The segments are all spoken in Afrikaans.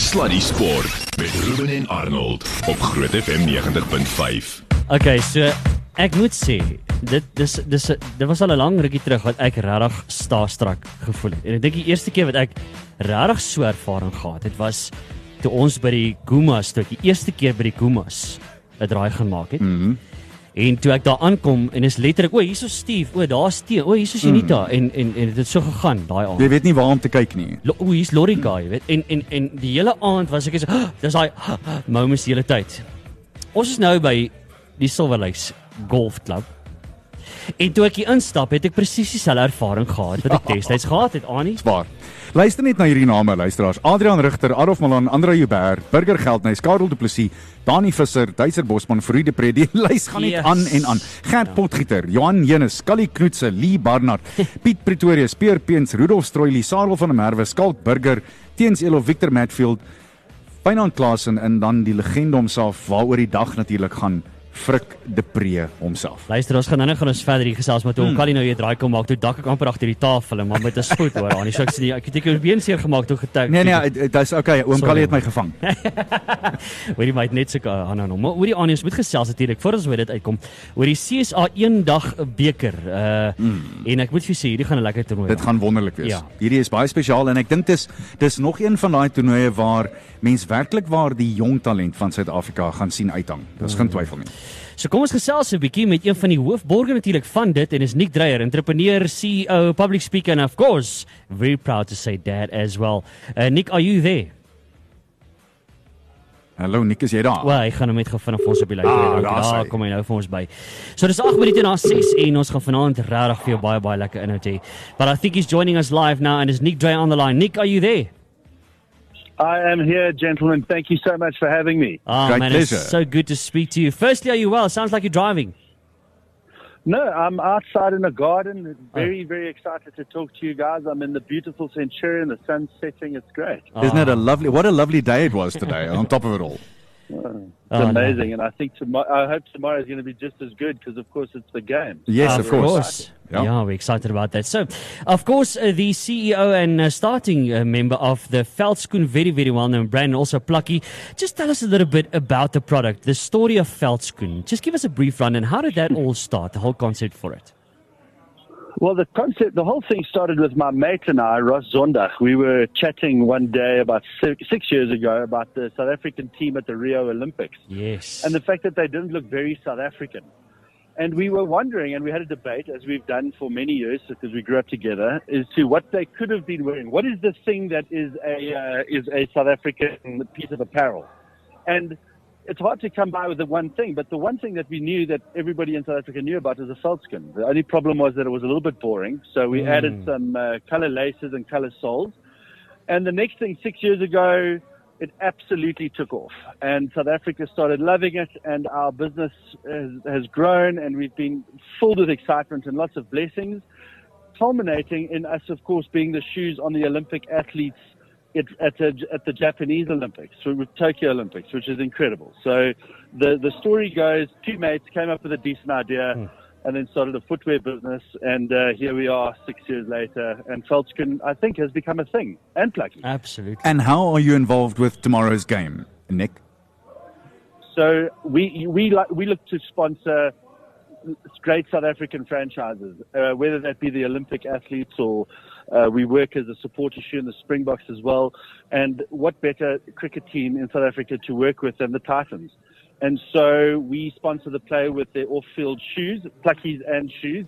Sluddy Sport met Ruben en Arnold op Groot FM 90.5. Okay, so ek moet sê dit dis dis dit was al 'n lang rukkie terug wat ek regtig starstruck gevoel het. En ek dink die eerste keer wat ek regtig so ervaring gehad het was toe ons by die Gumas, toe die eerste keer by die Gumas 'n draai gemaak het. Mhm. En toe ek daar aankom en is letterlik, o, hierso Steve, o, daar's Tee, o, hierso Janita mm. en en en dit het so gegaan daai aand. Jy weet nie waar om te kyk nie. Lo- O, hier's Lorry guy, weet. En en en die hele aand was ek so, dis daai moments die hele tyd. Ons is nou by die Silverlakes Golf Club. En toe ek hier instap, het ek presies dieselfde ervaring gehad wat ek destyds gehad het, Annie. Waar? Luister net na hierdie name luisteraars. Adrian Rigter, Adolf Malan, Andre Joubert, Burger Geldnys, Karel Du Plessis, Dani Visser, Duitser Bosman, Frie de Pre. Die lys gaan net Yes. aan en aan. Gert Potgieter, Johan Jenus, Callie Knoetse, Lee Barnard, Piet Pretorius, Peer Peens, Rudolf Stroili, Sarel van der Merwe, Skalk Burger, Teens Elof, Victor Matfield, Fynand Klasen en dan die legende homself waaroor die dag natuurlik gaan Frik de Pre homself. Luister, ons gaan nou net gaan ons verder hier gesels met hom. Hmm. Kan hy nou hier draai kom maak toe dak ek amper agter die tafel en maar met 'n spoed hoor, Annie. So ek sê ek het ek been seer gemaak toe getuig. Nee nee, dit is okay. Oom Callie het my gevang. Hoorie my het net so aan aan hom. Maar hoorie Annie, ons moet gesels natuurlik voor ons weer dit uitkom. Oor die CSA eendag beker. Uh en ek moet vir sê hierdie gaan 'n lekker toernooi. Hmm. Dit gaan wonderlik wees. Ja. Hierdie is baie spesiaal en ek dink dis dis nog een van daai toernooie waar mens werklik waar die jong talent van Suid-Afrika gaan sien uithang. Daar's geen twyfel nie. So kom ons gesels 'n bietjie met een van die hoofborge natuurlik van dit en is Nick Dreyer, entrepreneur, CEO, public speaker and of course, very proud to say dad as well. Uh Nick, are you there? Hallo Nick, is jy daar? Wel, ek gaan hom net gou vinnig vir ons op die lyn Ah, kry. daar's Daar hy. kom hy nou vir ons by. So dis 8 minute na 6 en ons gaan vanaand regtig vir jou baie baie lekker inhoud hê. But I think he's joining us live now and is Nick Dreyer on the line. Nick, are you there? I am here, gentlemen. Thank you so much for having me. Oh Great man, pleasure. it's so good to speak to you. Firstly, are you well? Sounds like you're driving. No, I'm outside in a garden. Oh. Very, very excited to talk to you guys. I'm in the beautiful Centurion. The sun's setting. It's great. Isn't it a ah. lovely what a lovely day it was today on top of it all. It's Oh, amazing, and I think tomorrow. I hope tomorrow is going to be just as good because, of course, it's the game. Yes, of, course. Yeah. Yeah. we're excited about that. So, of course, uh, the CEO and uh, starting uh, member of the Veldskoen, very, very well known brand, and also Plucky. Just tell us a little bit about the product, the story of Veldskoen. Just give us a brief run and how did that all start, the whole concept for it? Well, the concept, the whole thing started with my mate and I, Ross Zondag. We were chatting one day about six, six years ago about the South African team at the Rio Olympics. Yes. and the fact that they didn't look very South African. And we were wondering, and we had a debate, as we've done for many years, because we grew up together, as to what they could have been wearing. What is the thing that is a uh, is a South African piece of apparel? And it's hard to come by with the one thing, but the one thing that we knew that everybody in South Africa knew about is a feldskin. The only problem was that it was a little bit boring, so we added some uh, color laces and color soles. And the next thing, six years ago, it absolutely took off. And South Africa started loving it, and our business has, has grown, and we've been filled with excitement and lots of blessings, culminating in us, of course, being the shoes on the Olympic athletes at, at, the, at the Japanese Olympics, with Tokyo Olympics, which is incredible. So the, the story goes two mates came up with a decent idea and then started a footwear business. And uh, here we are six years later. And Feldskin, I think, has become a thing and plucky. Absolutely. And how are you involved with tomorrow's game, Nick? So we we like we look to sponsor great South African franchises, uh, whether that be the Olympic athletes or uh, we work as a support shoe in the Springboks as well. And what better cricket team in South Africa to work with than the Titans? And so we sponsor the player with their off-field shoes, pluckies and shoes.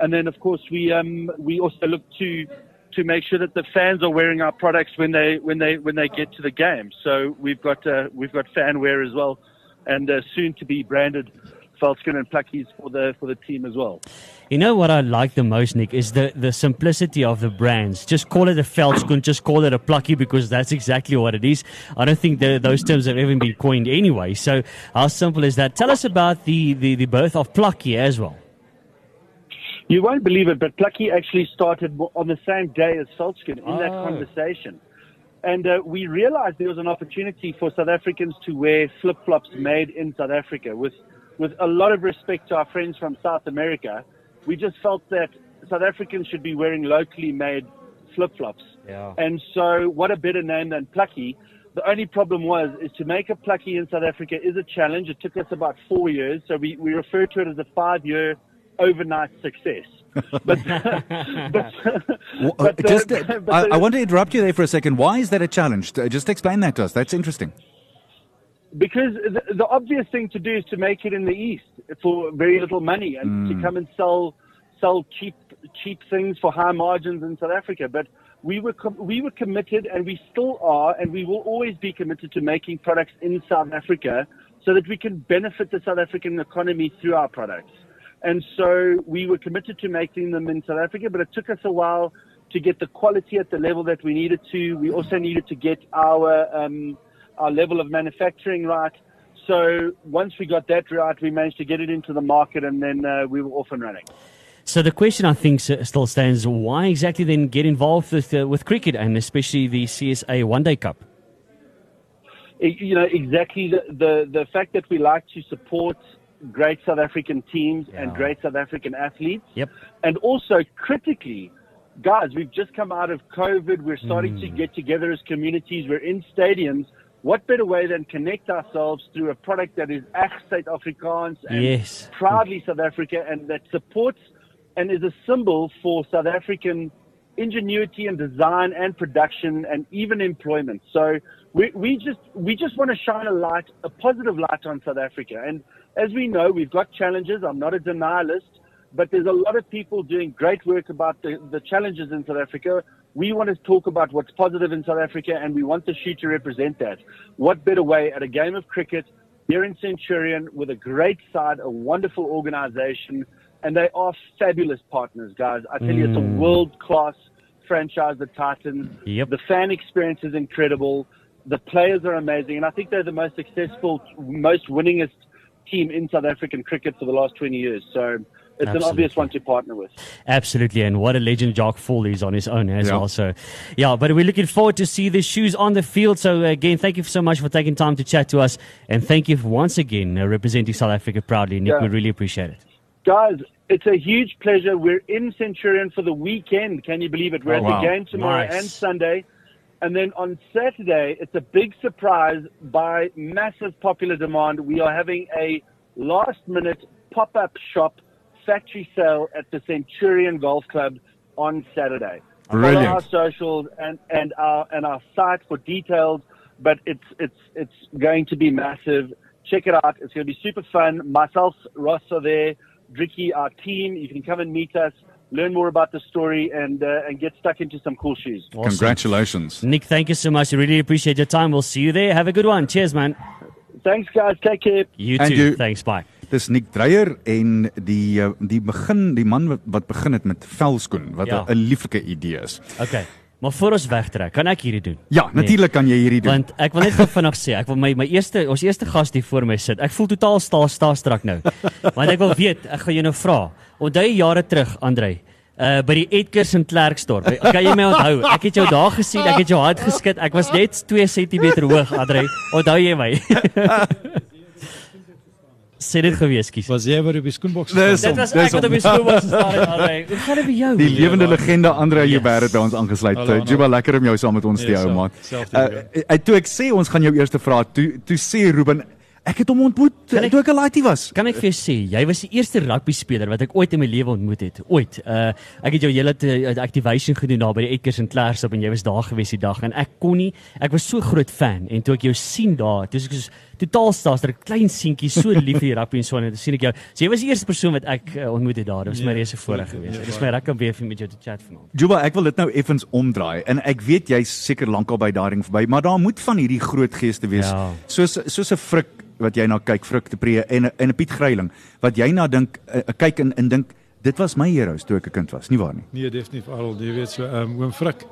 And then of course we um, we also look to to make sure that the fans are wearing our products when they when they when they get to the game. So we've got uh, we've got fan wear as well, and uh, soon to be branded Falcon and Pluckies for the for the team as well. You know what I like the most, Nick, is the, the simplicity of the brands. Just call it a Veldskoen, just call it a Plucky because that's exactly what it is. I don't think the, those terms have even been coined anyway. So how simple is that? Tell us about the, the, the birth of Plucky as well. You won't believe it, but Plucky actually started on the same day as Saltskin in that Oh. conversation. And uh, we realized there was an opportunity for South Africans to wear flip flops made in South Africa. With, with a lot of respect to our friends from South America, we just felt that South Africans should be wearing locally made flip flops. Yeah. And so, what a better name than Plucky The only problem was is to make a plucky in South Africa is a challenge. It took us about four years, so we, we refer to it as a five-year overnight success. but, but, but just, but I, the- I want to interrupt you there for a second. Why is that a challenge? Just explain that to us. That's interesting. Because the, the obvious thing to do is to make it in the east for very little money and to come and sell sell cheap cheap things for high margins in South Africa. But we were com- we were committed, and we still are, and we will always be committed to making products in South Africa so that we can benefit the South African economy through our products. And so we were committed to making them in South Africa, but it took us a while to get the quality at the level that we needed to. We also needed to get our um, our level of manufacturing right. So once we got that right, we managed to get it into the market, and then uh, we were off and running. So the question I think still stands: Why exactly then get involved with uh, with cricket and especially the CSA One Day Cup? You know exactly the, the the fact that we like to support great South African teams and great South African athletes, Yep. and also critically, guys, we've just come out of COVID. We're starting to get together as communities. We're in stadiums. What better way than connect ourselves through a product that is echt Suid-Afrikaans and Yes. proudly South Africa and that supports and is a symbol for South African ingenuity and design and production and even employment. So we, we just we just want to shine a light, a positive light on South Africa. And as we know, we've got challenges. I'm not a denialist, but there's a lot of people doing great work about the, the challenges in South Africa. We want to talk about what's positive in South Africa and we want the shoe to represent that. What better way at a game of cricket here in Centurion with a great side, a wonderful organization, and they are fabulous partners, guys. I tell you, it's a Mm. world class franchise, the Titans. Yep. The fan experience is incredible. The players are amazing, and I think they're the most successful, most winningest team in South African cricket for the last 20 years. So it's an obvious one to partner with. Absolutely, and what a legend Jock Fall is on his own as Yeah. well. So, yeah, but we're looking forward to see the shoes on the field. So, again, thank you so much for taking time to chat to us, and thank you once again uh, representing South Africa proudly, Nick. Yeah. We really appreciate it. Guys, it's a huge pleasure. We're in Centurion for the weekend. Can you believe it? We're Oh, at wow. the game tomorrow Nice. and Sunday. And then on Saturday, it's a big surprise by massive popular demand. We are having a last minute pop up shop factory sale at the Centurion Golf Club on Saturday. Brilliant. Follow our socials and, and our and our site for details. But it's it's it's going to be massive. Check it out. It's going to be super fun. Myself, Ross are there. Dricky, our team. You can come and meet us, learn more about the story, and uh, and get stuck into some cool shoes. Awesome. Congratulations. Nick, thank you so much. We really appreciate your time. We'll see you there. Have a good one. Cheers, man. Thanks, guys. Take care. You And too. you- Thanks. Bye. Dis Nick Dreyer en die uh, die begin die man wat, wat begin het met velskoen wat 'n Ja. lieflike idee is. Okay. Maar voor ons wegtrek, kan ek hierdie doen? Ja, natuurlik kan jy hierdie doen. Want ek wil net vinnig sê, ek wil my my eerste ons eerste gas hier voor my sit. Ek voel totaal sta sta strak nou. Want ek wil weet, ek gaan jou nou vra. Onthou jare terug, Andrei, uh by die Edgars in Klerksdorp. Kan jy my onthou? Ek het jou daar gesien, ek het jou hard geskit. Ek was net 2 cm hoog, Andrei. Onthou jy my? Sê dit gewees, kies. Was jy maar op die skoenboks Dis? Dit was ek wat op die skool was gestaan, Andrei. Hoe gaan dit met jou? Die lewende legende Andre Yes. Joubert het by ons aangesluit. Hallo, Uh. Juba lekker om jou saam met ons te Ja, hou selfde Uh, uh, toe ek sê ons gaan jou eerste vra, toe toe sê Ruben ek het hom ontmoet ek- toe ek 'n laaitie was. Kan ek vir jou sê, jy was die eerste rugby speler wat ek ooit in my lewe ontmoet het. Ooit. Uh ek het jou hele uh, activation gedoen daar by die Edgars in Klerksdorp en jy was daar gewees die dag en ek kon nie ek was so groot fan en toe ek jou sien daar, toe ek soos totaal staas, 'n klein seentjie so lief vir rugby en so en toe sien ek jou. So jy was die eerste persoon wat ek uh, ontmoet het daar. Dit was my Ja, reuse voorreg ja, geweest. ja, Dit is my om weer met jou te chat vanaand. Juba, ek wil dit nou effens omdraai en ek weet jy's seker lankal by daardie verby, maar daar moet van hierdie groot geeste wees. Ja. Soos soos 'n Frik wat jy na kyk, Frik te Pre en en 'n Piet Gryiling wat jy na dink uh, kyk en en dink dit was my heroes toe ek 'n kind was, nie waar nie? Nee, definitief Arnold, jy weet so ehm um, oom Frik.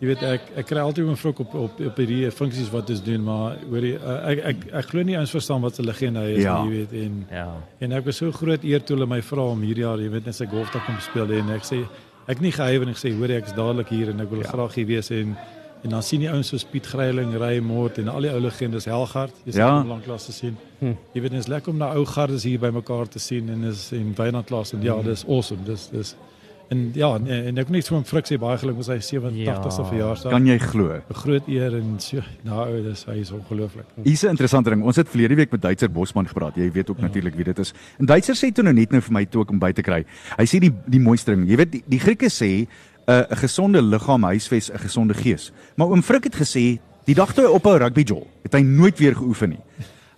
Jy weet ek ek kry altyd oom Frik op op op hierdie funksies wat ons doen, maar hoor jy uh, ek ek ek glo nie ons verstaan wat 'n legende hy is Ja. nie, jy weet en Ja. en ek was so groot eer toe hulle my vra om hierdie jaar, jy weet net sy golfdag kom speel en ek sê ek nie gehuiwer en ek sê hoor jy, ek is dadelik hier en ek wil Ja. graag hier wees en en dan sien jy ouens soos Piet Gryiling, Ray Mort en al die ou legendes Helgard, jy sien Ja. ja. lank klas te sien. Hm. Jy weet dit is lekker om daai ou gardes hier bymekaar te sien en is en Wynand klas en ja, dis awesome. Dis dis en ja, en, en ek net so 'n friksie baie geluk met sy 87ste Ja. verjaarsdag. Kan jy glo? 'n Groot eer en so nou dis hy is ongelooflik. Hier's 'n interessante ding. Ons het verlede week met Duitser Bosman gepraat. Jy weet ook ja. natuurlik wie dit is. En Duitser sê toe nou net nou vir my toe ek om by te kry. Hy sê die die mooiste ding. Jy weet die, die Grieke sê 'n uh, 'n gesonde liggaam huisves 'n gesonde gees. Maar oom Frik het gesê die dag toe hy ophou rugby jol, het hy nooit weer geoefen nie.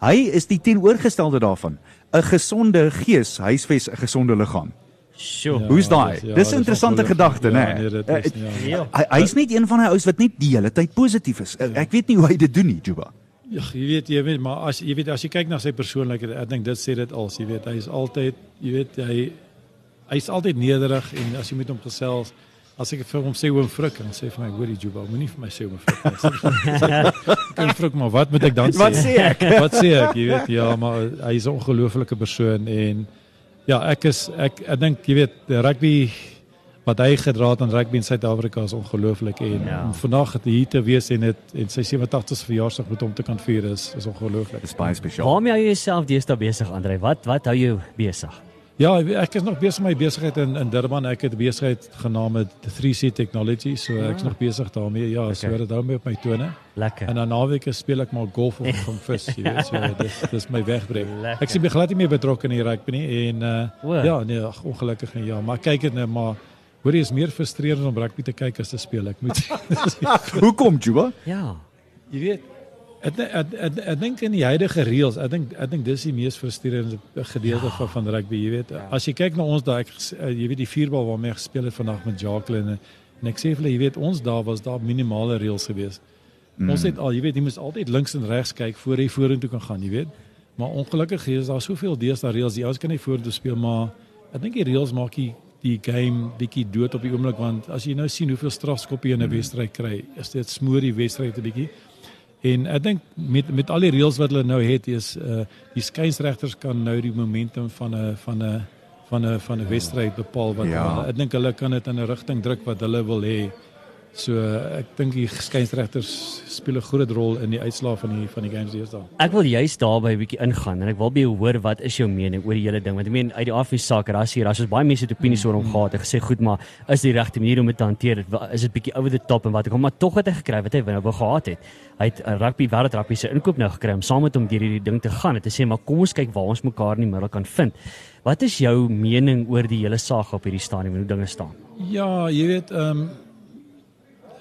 Hy is die teenoorgestelde daarvan. 'n Gesonde gees huisves 'n gesonde liggaam. Sjoe. Ja, Hoe's daai? dis- ja, dis 'n interessante gedagte, Ja, né? nee, dit Eh, is, ja. Hy hy's net een van daai ouens wat net die hele tyd positief is. Eh, Ek weet nie hoe hy dit doen nie, Juba. Ja, jy weet jy weet maar as jy weet as jy kyk na sy persoonlikheid, ek dink dit sê dit al, jy weet hy is altyd, jy weet hy hy's altyd nederig en as jy met hom gesels As ek vir hom sê oom Frik en sê vir my hoorie Juba, moenie vir my sê oom Frik nie. Kan Frik maar wat moet ek dan sê? Wat sê ek? wat sê ek? Jy weet ja, maar hy is 'n ongelooflike persoon en ja, ek is ek ek dink jy weet rugby wat hy gedra het aan rugby in Suid-Afrika is ongelooflik en Ja. om vandag het hier te wees en dit en sy 87ste verjaarsdag met hom te kan vier is is ongelooflik. Dis baie spesiaal. Waarmee hou jy jouself deesdae besig, Andre? Wat wat hou jou besig? Ja, ek is nog besig met my besigheid in in Durban. Ek het 'n besigheid genaamd 3C Technology, so ek's nog besig daarmee. Ja, okay. so dit hou my op my tone. Lekker. En dan naweke speel ek maar golf of van vis, jy weet, so dis dis my wegbreek. Lekker. Ek sien glad nie meer betrokke in die rugby nie en uh O. ja, nee, ag, ongelukkig nie. Ja, maar kyk dit nou maar hoor jy is meer frustrerend om rugby te kyk as te speel. Ek moet Hoekom, Juba? Ja. jy weet Ek ek ek, ek, dink in die huidige reëls, ek dink ek dink dis die mees frustrerende gedeelte ja. van van rugby, jy weet. Ja. As jy kyk na ons daai eh, jy weet die vierbal waarmee gespeel het vandag met Jacqueline en, ek sê vir hulle, jy weet ons daar was daar minimale reëls geweest. Mm. Ons het al, jy weet, jy moet altyd links en regs kyk voor jy vorentoe kan gaan, jy weet. Maar ongelukkig is daar soveel deesdae reëls. Die ouens kan nie vorentoe speel, maar ek dink die reëls maak die die game bietjie dood op die oomblik want as jy nou sien hoeveel strafskoppe jy in 'n wedstryd kry, is dit smoor die wedstryd 'n bietjie. En ek dink met met al die reëls wat hulle nou het is uh die skeieregters kan nou die momentum van 'n van 'n van 'n van 'n wedstryd bepaal wat Ja. hulle, ek dink hulle kan dit in 'n rigting druk wat hulle wil hê. So ek dink die skeieregters speel 'n groot rol in die uitslae van die van die games deesdae. Ek wil juist daarby 'n bietjie ingaan en ek wil by jou hoor wat is jou mening oor die hele ding want ek meen uit die afie saak ras hier as ons baie mense het opinies oor hom gehad en gesê goed maar is die regte manier om dit te hanteer? Is dit bietjie over the top en wat ek hom maar tog het hy gekry wat hy nou wou gehad het. Hy het 'n rugby wêreld rugby se inkoop nou gekry om saam met hom deur hierdie ding te gaan en te sê maar kom ons kyk waar ons mekaar in die middel kan vind. Wat is jou mening oor die hele saak op hierdie stadium en hoe dinge staan? Ja, jy weet ehm um,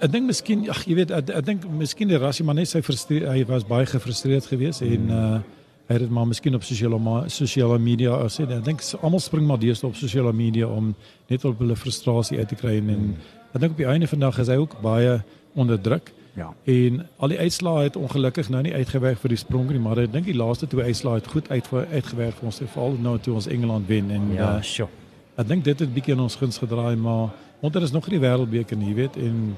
ek dink miskien ag jy weet ek, ek dink miskien die rassie maar net sy hy was baie gefrustreerd geweest en uh hy het dit maar miskien op sosiale sosiale media as sê ek dink almal spring maar deesdae op sosiale media om net op hulle frustrasie uit te kry en, en ek dink op die einde van die dag is hy ook baie onder druk. Ja. En al die uitslae het ongelukkig nou nie uitgewerk vir die sprong nie, maar ek dink die laaste twee uitslae het goed uit uitgewerk vir ons veral nou toe ons Engeland wen en ja uh, sjoe Ek dink dit het 'n bietjie in ons guns gedraai, maar onder is nog nie die wêreldbeker nie, jy weet, en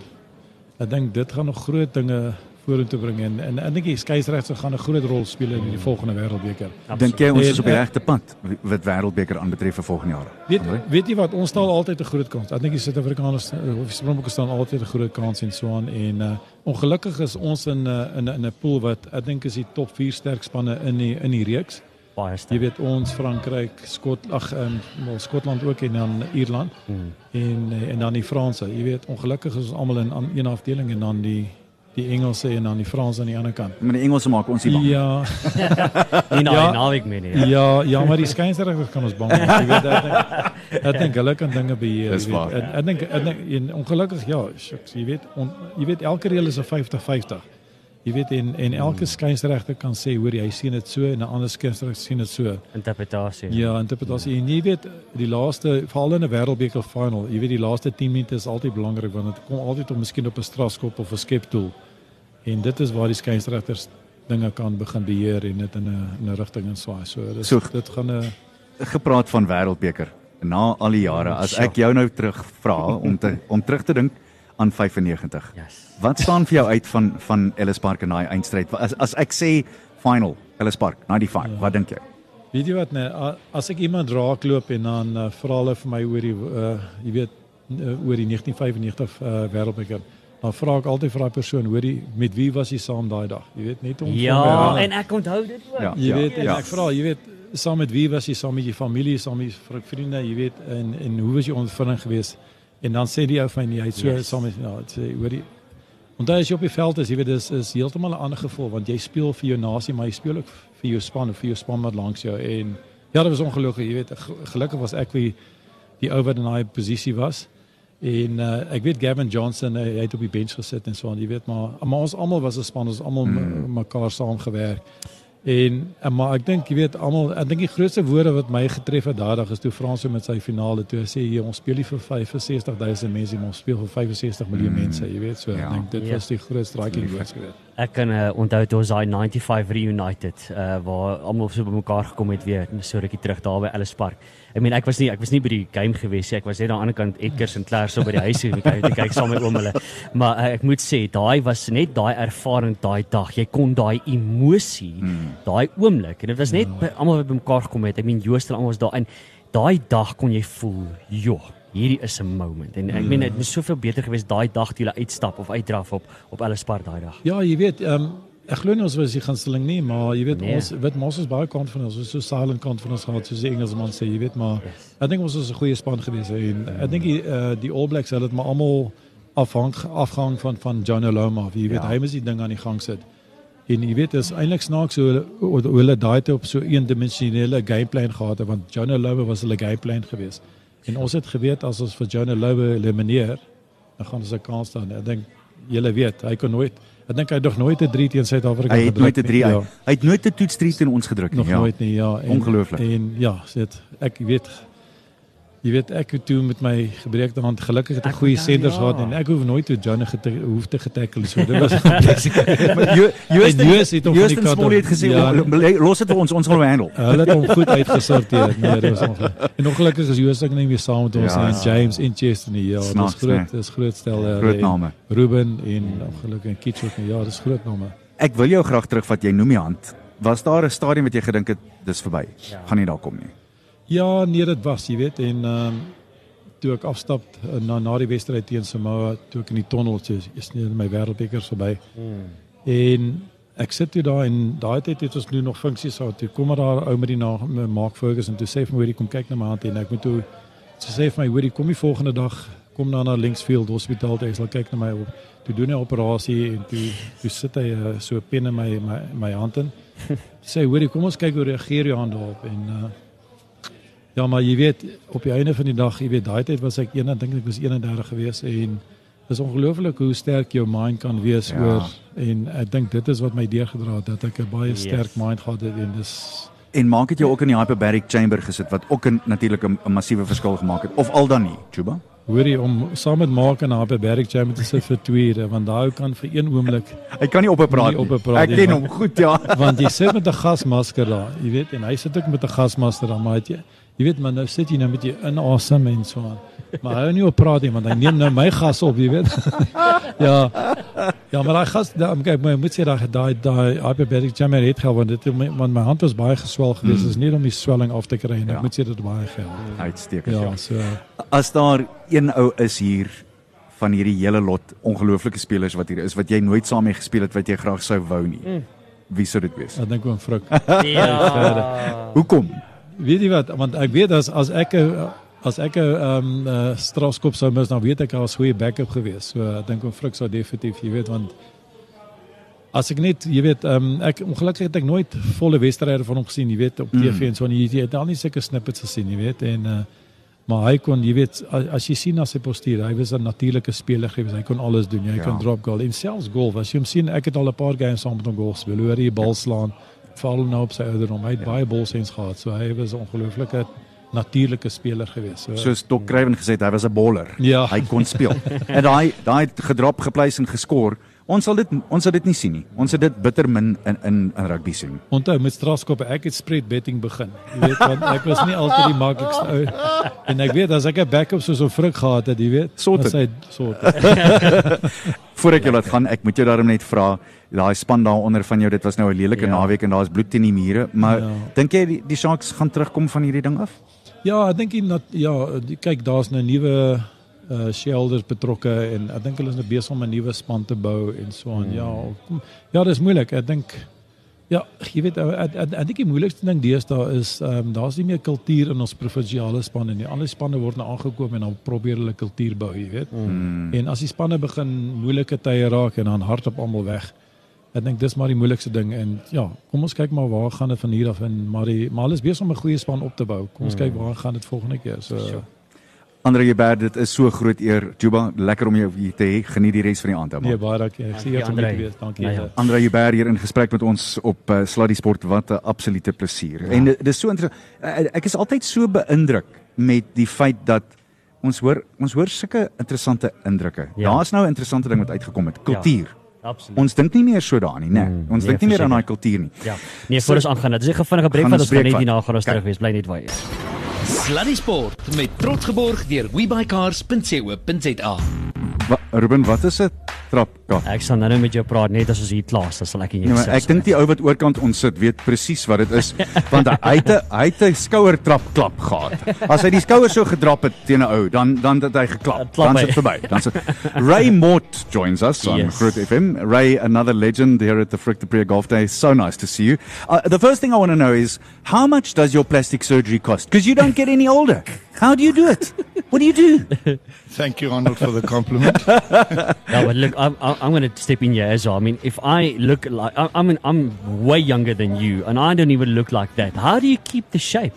ek dink dit gaan nog groot dinge vorentoe bring en en ek dink die skeieregter gaan 'n groot rol speel in die volgende wêreldbeker. Dink jy ons is op die En, eh, regte pad wat wêreldbeker aanbetref vir volgende jaar? Weet weet jy wat ons staan altyd 'n groot kans. Ek dink die Suid-Afrikaners eh, of die Springbokke staan altyd 'n groot kans en so aan en uh, ongelukkig is ons in 'n uh, in 'n 'n pool wat ek dink is die top 4 sterk spanne in die in die reeks. Baie Jy sterk weet ons Frankryk, Skot ag um, wel Skotland ook en dan Ierland. Hmm. en eh, en dan die Franse. Jy weet, ongelukkig is ons almal in aan een afdeling en dan die die Engelse en dan die Franse aan die ander kant. Maar die Engelse maak ons nie bang. Ja, nie na Ja. naweek meer nie ja. ja, ja, maar die skeieregters kan ons bang maak. Jy weet, ek dink ek dink hulle kan dinge beheer, Dis jy waar. Ek dink ek dink en ongelukkig ja, shucks, jy weet, on, jy weet elke reël is 'n 50-50. Jy weet en en elke skeieregter kan sê hoor jy sien dit so en 'n ander skeieregter sien dit so. interpretasie Ja, interpretasie. En jy weet die laaste veral in 'n wêreldbeker final, jy weet die laaste 10 minute is altyd belangrik want dit kom altyd om miskien op 'n strafskop of 'n skeptool. En dit is waar die skeieregters dinge kan begin beheer en dit in 'n in 'n rigting inswaai. So dis So- so, dit gaan 'n Gepraat van wêreldbeker. Na al die jare, as ek jou nou terug vra om te om terug te dink aan 95. yes Wat staan vir jou uit van van Ellis Park in daai eindstryd? As as ek sê final Ellis Park 95, ja. wat dink jy? Weet jy wat nee, as ek iemand raakloop en dan uh, vra hulle vir my oor die uh, jy weet uh, oor die 1995 uh, wêreldbeker, dan vra ek altyd vir daai persoon, hoorie, met wie was jy saam daai dag? Jy weet net om ja aan- en ek onthou dit ook Ja. Jy weet en ek vra, jy weet saam met wie was jy saam met jou familie, saam met jou vriende, jy weet, en en hoe was jou ondervinding geweest? En dan sê die ou van jy het so Yes. saam met ja, het sê hoor jy Onthou as jy op die veld is, jy weet dis is heeltemal 'n ander gevoel want jy speel vir jou nasie, maar jy speel ook vir jou span of vir jou span wat langs jou en ja, dit was ongelukkig, jy weet, ge- gelukkig was ek wie die ou wat in daai posisie was. En uh, ek weet Gavin Johnson, uh, hy het op die bench gesit en so aan, jy weet, maar maar ons almal was 'n span, ons almal mm. mekaar saamgewerk. En uh, maar ek dink jy weet almal ek dink die grootste woorde wat my getref het daardie dag is toe Frans met sy finale toe hy sê hier ons speel nie vir 65000 mense maar ons speel vir 65 miljoen mm. mense jy weet so Ja. ek dink dit Ja. was die grootste striking words geweest. Ek kan uh, onthou toe ons daai 95 reunited uh, waar almal so bymekaar gekom het weer so rukkie terug daar by Ellis Park. Ek meen ek was nie ek was nie by die game gewees nie. Ek was net aan die ander kant Edgars en Claire so by die huis om te kyk, te kyk saam met oom hulle. Maar uh, ek moet sê daai was net daai ervaring daai dag. Jy kon daai emosie, hmm. daai oomblik en dit was net by almal wat bymekaar gekom het. Ek meen Joost en almal was daar en daai dag kon jy voel, joh, hierdie is 'n moment. En ek meen dit moes soveel beter gewees daai dag toe jy uitstap of uitdraf op op Ellis Park daai dag. Ja, jy weet, ehm um, ek glo nie ons was die gunsteling nie, maar jy weet Nee. ons weet mos ons baie kant van ons, ons so silent kant van ons gehad soos die Engelsman sê, jy weet, maar Yes. ek dink ons was 'n goeie span gewees en ek dink die uh, die All Blacks hulle het maar almal afhang afhang van van John Oloma, jy weet, Ja. hy moes die ding aan die gang sit. En jy weet is eintlik snaaks hoe hulle hoe hoe hulle daai te op so eendimensionele gameplan gehad het want John Oloma was hulle gameplan geweest. En ons het geweet as ons vir John Oloma elimineer, dan gaan ons 'n kans staan. Ek dink julle weet, hy kon nooit Ek dink hy het nog nooit 'n 3 teen Suid-Afrika Hy het nooit 'n 3 nie. ja. Hy het nooit 'n toets 3 teen ons gedruk nie. Nog ja. nooit nie, ja. En, Ongelooflik. En ja, dit ek weet jy weet ek het toe met my gebreekte hand gelukkig het ek Ek goeie senders ja. gehad en ek hoef nooit toe Johnny gete, hoef te getackle so. Dit was 'n. Maar Joost En Joost het hom van Joost die en kant Smolly af- het gesê Ja. "Lo- los dit vir ons, ons gaan hom handle. Hulle het hom goed uitgesorteer. Nee, dit was ongelukkig. En ongelukkig is Joost ook nie meer saam met ons Ja. En James en Chester nie. Ja, dis Snaaks, groot, nee. dis groot stel. eh, Groot name. Ruben en ongelukkig en Kitch ook nie. Ja, dis groot name. Ek wil jou graag terugvat. Jy noem die hand. Was daar 'n stadium wat jy gedink het dis verby? Ja. Gaan nie daar kom nie. Ja, nee, dit was, jy weet, en ehm um, toe ek afstap eh, na na die wedstryd teen Samoa, toe ek in die tonnel so is nie my wêreldbekers verby. En ek sit toe daar en daai tyd het ons nou nog funksies gehad. Toe kom maar daar ou met die naam Mark Ferguson toe sê vir my hoorie kom kyk na my hand en ek moet toe sy sê vir my hoorie kom die volgende dag kom dan na Linksfield Hospitaal toe hy sal kyk na my op. Toe doen hy 'n operasie en toe toe sit hy uh, so 'n pen in my my my hand in. Sê hoorie kom ons kyk hoe reageer jou hand daarop en uh, Ja, maar jy weet op die einde van die dag, jy weet daai tyd was ek 1, dink ek was 31 gewees en dis ongelooflik hoe sterk jou mind kan wees Ja. oor en ek dink dit is wat my deurgedra het dat ek 'n baie Yes. sterk mind gehad het en dis En maak dit jou ook in die hyperbaric chamber gesit wat ook 'n natuurlik 'n 'n massiewe verskil gemaak het of al dan nie, Chuba? hoorie om saam met Mark en haar by Berg Jam te sit vir 2 ure want daai kan vir een oomblik Hy kan nie op 'n praat Nie 'n praat Ek ken hom goed, ja. want jy sit met 'n gasmasker daar, jy weet en hy sit ook met 'n gasmasker daar, maar het jy jy weet maar nou sit jy nou met jy inasem en so aan. Maar hy hou nie op praat nie want hy neem nou my gas op, jy weet. ja. Ja, maar daai gas, daai kyk my moet sê daai daai daai hyperbaric jammer het gehad want dit my- want my hand was baie geswel geweest, Mm. mm. is nie om die swelling af te kry en Ja. ek moet sê dit het baie gehelp. Uitstekend. Ja, Ja. so As daar een ou is hier van hierdie hele lot ongelooflike spelers wat hier is wat jy nooit saam mee gespeel het wat jy graag sou wou nie. Mm. Wie sou dit wees? ek dink oom Frik. Ja. Hoekom? Weet jy wat, want ek weet as as ek 'n as ek 'n ehm uh, strafskop sou mis, dan weet ek 'n goeie backup gewees. So ek dink oom Frik sou definitief, jy weet, want as ek net, jy weet, um, ek ongelukkig het ek nooit volle wedstryde van hom gesien, jy weet, op TV Mm. en so en jy, jy het al nie sulke snippets gesien, jy weet, en uh, maar hy kon, jy weet, as, as jy sien na sy postuur, hy was 'n natuurlike speler gewees. Hy kon alles doen. Hy Ja. ja. kan drop goal en selfs golf. As jy hom sien, ek het al 'n paar games saam met hom golf speel. Hoe hy bal slaan, val nou op sy ouderdom. Hy het Ja. baie bolsens gehad. So hy was 'n ongelooflike natuurlike speler gewees. So Soos Dok Kruiven gesê het, hy was 'n bowler. Ja. Hy kon speel. en daai daai gedrop, gepleis en geskor. Ons sal dit ons sal dit nie sien nie. Ons het dit bitter min in in in rugby sien. Onthou met strafskoppe, ek het spread betting begin. Jy weet want ek was nie altyd die maklikste ou. En ek weet as ek 'n backup soos 'n Frik gehad het, jy weet, Sorted. dan sê sort. Voor ek jou laat gaan, ek moet jou daarom net vra, daai span daaronder van jou, dit was nou 'n lelike Ja. naweek en daar's bloed teen die mure, maar ja. Dink jy die, die Sharks gaan terugkom van hierdie ding af? Ja, ek dink ja, kyk, daar's nou nuwe uh shelters betrokke en ek dink hulle is nou besig om 'n nuwe span te bou en so aan. Ja, kom, ja, dis moeilik. Ek dink Ja, jy weet ek ek ek dink die moeilikste ding deesdae is ehm um, daar's nie meer kultuur in ons provinsiale spanne nie. Alle spanne word nou aangekom en dan probeer hulle kultuur bou, jy weet. Mm. En as die spanne begin moeilike tye raak en dan hardop almal weg. Ek dink dis maar die moeilikste ding en ja, kom ons kyk maar waar gaan dit van hier af en maar die maar alles besig om 'n goeie span op te bou. Kom ons mm. kyk waar gaan dit volgende keer. So sure. Andre Jubber, dit is so groot eer. Juba, lekker om jou hier te hê. Geniet die res van die aand, man. Nee, baie dankie. Ek sien jy om te wees. Dankie. Ja, ja. Andre Jubber hier in gesprek met ons op uh, Sluddy Sport. Wat 'n absolute plesier. Ja. En dit is so interessant. Uh, ek is altyd so beïndruk met die feit dat ons hoor ons hoor sulke interessante indrukke. Ja. Daar's nou 'n interessante ding wat uitgekom het. Kultuur. Ja. Absoluut. Ons dink nie meer so daarin nie, né? Nee. Ons nee, dink nie meer aan daai kultuur nie. Ja. Nee, voor ons aangaan, dit is 'n gevinnige breek wat ons net hierna gaan ons terug wees. Bly net waar jy is. Sluddy Sport met trots geborg deur webuycars.co.za. Wa, Ruben, wat is 'n trapkat? Ek sal nou met jou praat net as ons hier klaar is, sal ek en jy sê. Nee, ek dink die ou wat oorkant ons sit weet presies wat dit is, want hy het 'n hy het 'n skouer trap klap gehad. As hy die skouer so gedrap het teen 'n ou, dan dan het hy geklap. Dan sit verby. Dan sit Ray Mort joins us on yes. Groot FM. Ray, another legend here at the Frick the Priya Golf Day. So nice to see you. Uh, the first thing I want to know is how much does your plastic surgery cost? Because you don't get any older. How do you do it? What do you do? Thank you, Arnold, for the compliment. yeah, but look, I'm, I'm going to step in here as well. I mean, if I look like I mean, I'm way younger than you, and I don't even look like that. How do you keep the shape?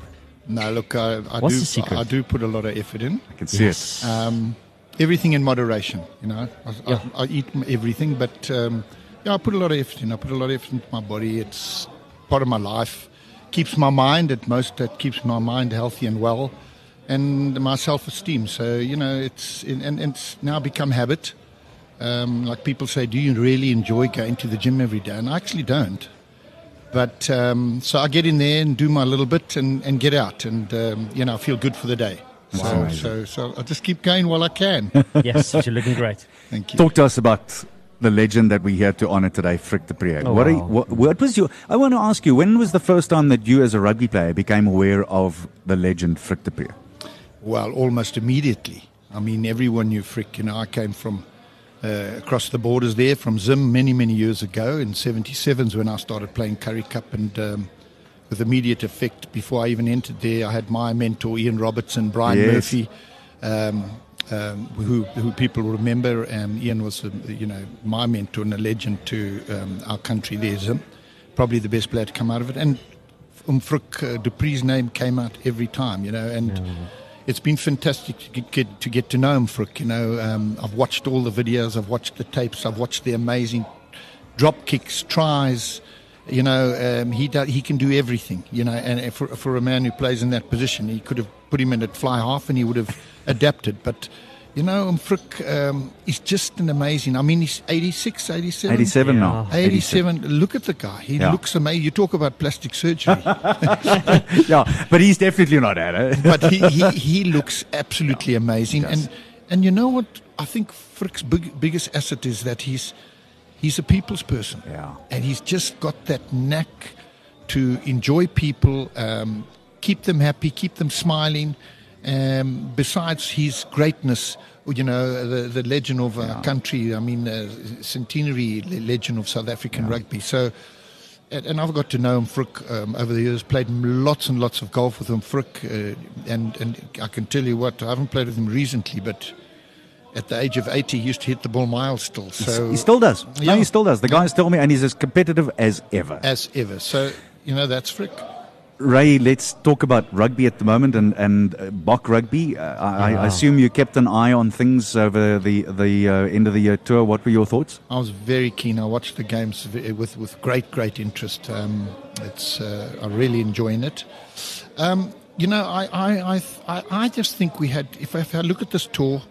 No, look, I, I What's do. The secret? I, I do put a lot of effort in. I can see yes. it. Um, everything in moderation. You know, I, yeah. I, I eat everything, but um, yeah, I put a lot of effort in. I put a lot of effort into my body. It's part of my life. Keeps my mind at most. That keeps my mind healthy and well and my self-esteem. So you know, it's and, and it's now become habit. Um, like people say, do you really enjoy going to the gym every day? And I actually don't. But um, so I get in there and do my little bit and, and get out, and um, you know, I feel good for the day. Wow. So, so, so I just keep going while I can. yes, you're looking great. Thank you. Talk to us about the legend that we here to honor today, Frick the Prier. Oh, what, wow. you, what, what, was your? I want to ask you, when was the first time that you, as a rugby player, became aware of the legend Frick the Prier? Well, almost immediately. I mean, everyone knew Frick. You know, I came from uh, across the borders there from Zim many, many years ago in 77s when I started playing Curry Cup and um, with immediate effect before I even entered there, I had my mentor Ian Robertson, Brian yes. Murphy, um, um, who, who people remember. And Ian was, a, you know, my mentor and a legend to um, our country there, Zim. Probably the best player to come out of it. And um, Frick uh, Dupree's name came out every time, you know, and... It's been fantastic to get, to get to know him, Frick. You know, um, I've watched all the videos, I've watched the tapes, I've watched the amazing drop kicks, tries. You know, um, he do, he can do everything. You know, and for for a man who plays in that position, he could have put him in at fly half, and he would have adapted. But you know, Frick um, is just an amazing. I mean, he's 86, 87. 87 yeah. now. 87. 87. Look at the guy. He yeah. looks amazing. You talk about plastic surgery. yeah, but he's definitely not at it. but he, he, he looks absolutely yeah, amazing. And and you know what? I think Frick's big, biggest asset is that he's he's a people's person. Yeah. And he's just got that knack to enjoy people, um, keep them happy, keep them smiling. Um, besides his greatness, you know, the, the legend of our yeah. country, I mean, uh, centenary legend of South African yeah. rugby. So, and, and, I've got to know him, Frick, um, over the years, played lots and lots of golf with him, Frick. Uh, and, and I can tell you what, I haven't played with him recently, but at the age of 80, he used to hit the ball miles still. So He still does. Yeah. No, he still does. The guys tell me, and he's as competitive as ever. As ever. So, you know, that's Frick. Ray, let's talk about rugby at the moment and and uh, Bok rugby. Uh, I, I, assume you kept an eye on things over the the uh, end of the year tour. What were your thoughts? I was very keen. I watched the games with with great great interest. Um, it's uh, I'm really enjoying it. Um, you know, I, I I I just think we had. If I, if I look at this tour,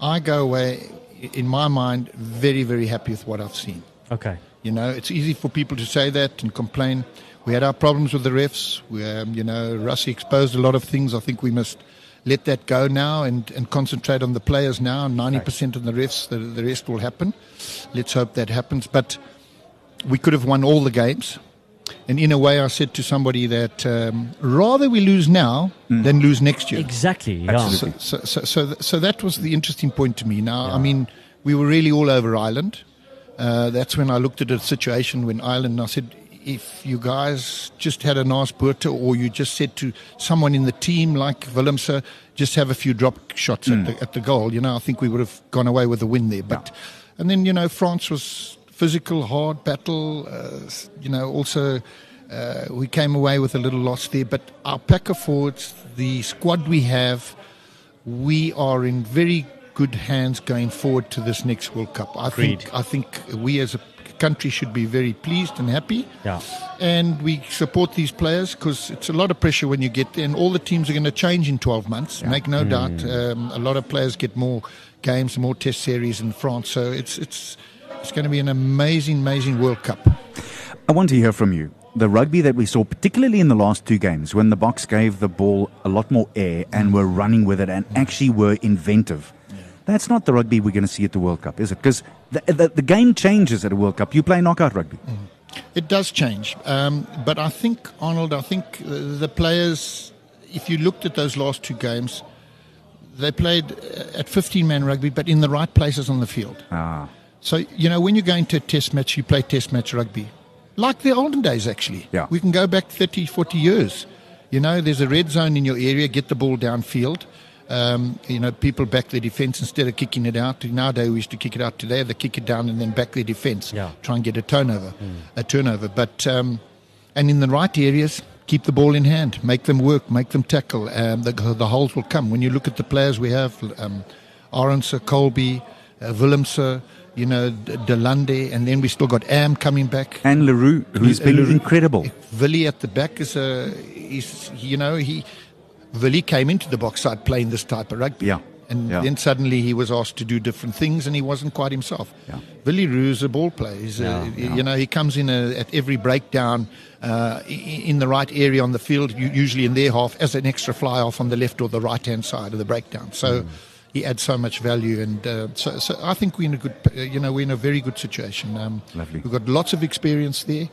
I go away in my mind very very happy with what I've seen. Okay. You know, it's easy for people to say that and complain we had our problems with the refs. We, um, you know, Russie exposed a lot of things. I think we must let that go now and, and concentrate on the players now. 90% of the refs, the, the rest will happen. Let's hope that happens. But we could have won all the games. And in a way, I said to somebody that um, rather we lose now mm. than lose next year. Exactly. Yeah. So, so, so, so, so, that was the interesting point to me. Now, yeah. I mean, we were really all over Ireland. Uh, that's when I looked at a situation when Ireland, I said, if you guys just had a nice Buerta or you just said to someone in the team like Willemse, just have a few drop shots at, the, at the goal, you know, I think we would have gone away with a win there. But and then you know France was physical, hard battle. Uh, you know, also uh, we came away with a little loss there. But our pack of forwards, the squad we have, we are in very good hands going forward to this next World Cup. I Agreed. think I think we as a country should be very pleased and happy. Ja. And we support these players because it's a lot of pressure when you get there, and all the teams are going to change in 12 months. Make no doubt. Um, a lot of players get more games, more Test series in France, so it's it's it's going to be an amazing, amazing World Cup. I want to hear from you. The rugby that we saw, particularly in the last two games, when the Box gave the ball a lot more air and were running with it and actually were inventive. That's not the rugby we're going to see at the World Cup, is it? Because the, the, the game changes at a World Cup. You play knockout rugby. It does change, um, but I think Arnold. I think uh, the players, if you looked at those last two games, they played uh, at 15-man rugby, but in the right places on the field. Ah. So, you know, when you're going to a test match, you play test match rugby. Like the olden days, actually. Yeah. We can go back 30, 40 years. You know, there's a red zone in your area, get the ball downfield. Um, you know, people back their defense instead of kicking it out. Nowadays, we used to kick it out today. They kick it down and then back their defense. Yeah. Try and get a turnover, a turnover. But, um, and in the right areas, keep the ball in hand, make them work, make them tackle. Um, the, the holes will come. When you look at the players we have, um, Aronse, Colby, uh, Willemse, you know, Delande, and then we still got Am coming back. And LaRue, who's been LaRue. incredible. Willie at the back is a, is you know, he, Willie came into the box side playing this type of rugby. Yeah. And Yeah. then suddenly he was asked to do different things and he wasn't quite himself. Yeah. Willie Rue's a ball player. He's a, Yeah, yeah. You know, he comes in a, at every breakdown uh, in the right area on the field, usually in their half, as an extra fly off on the left or the right hand side of the breakdown. Mm. So he adds so much value. And uh, so, so I think we're in a good, uh, you know, we're in a very good situation. Um, Lovely. We've got lots of experience there.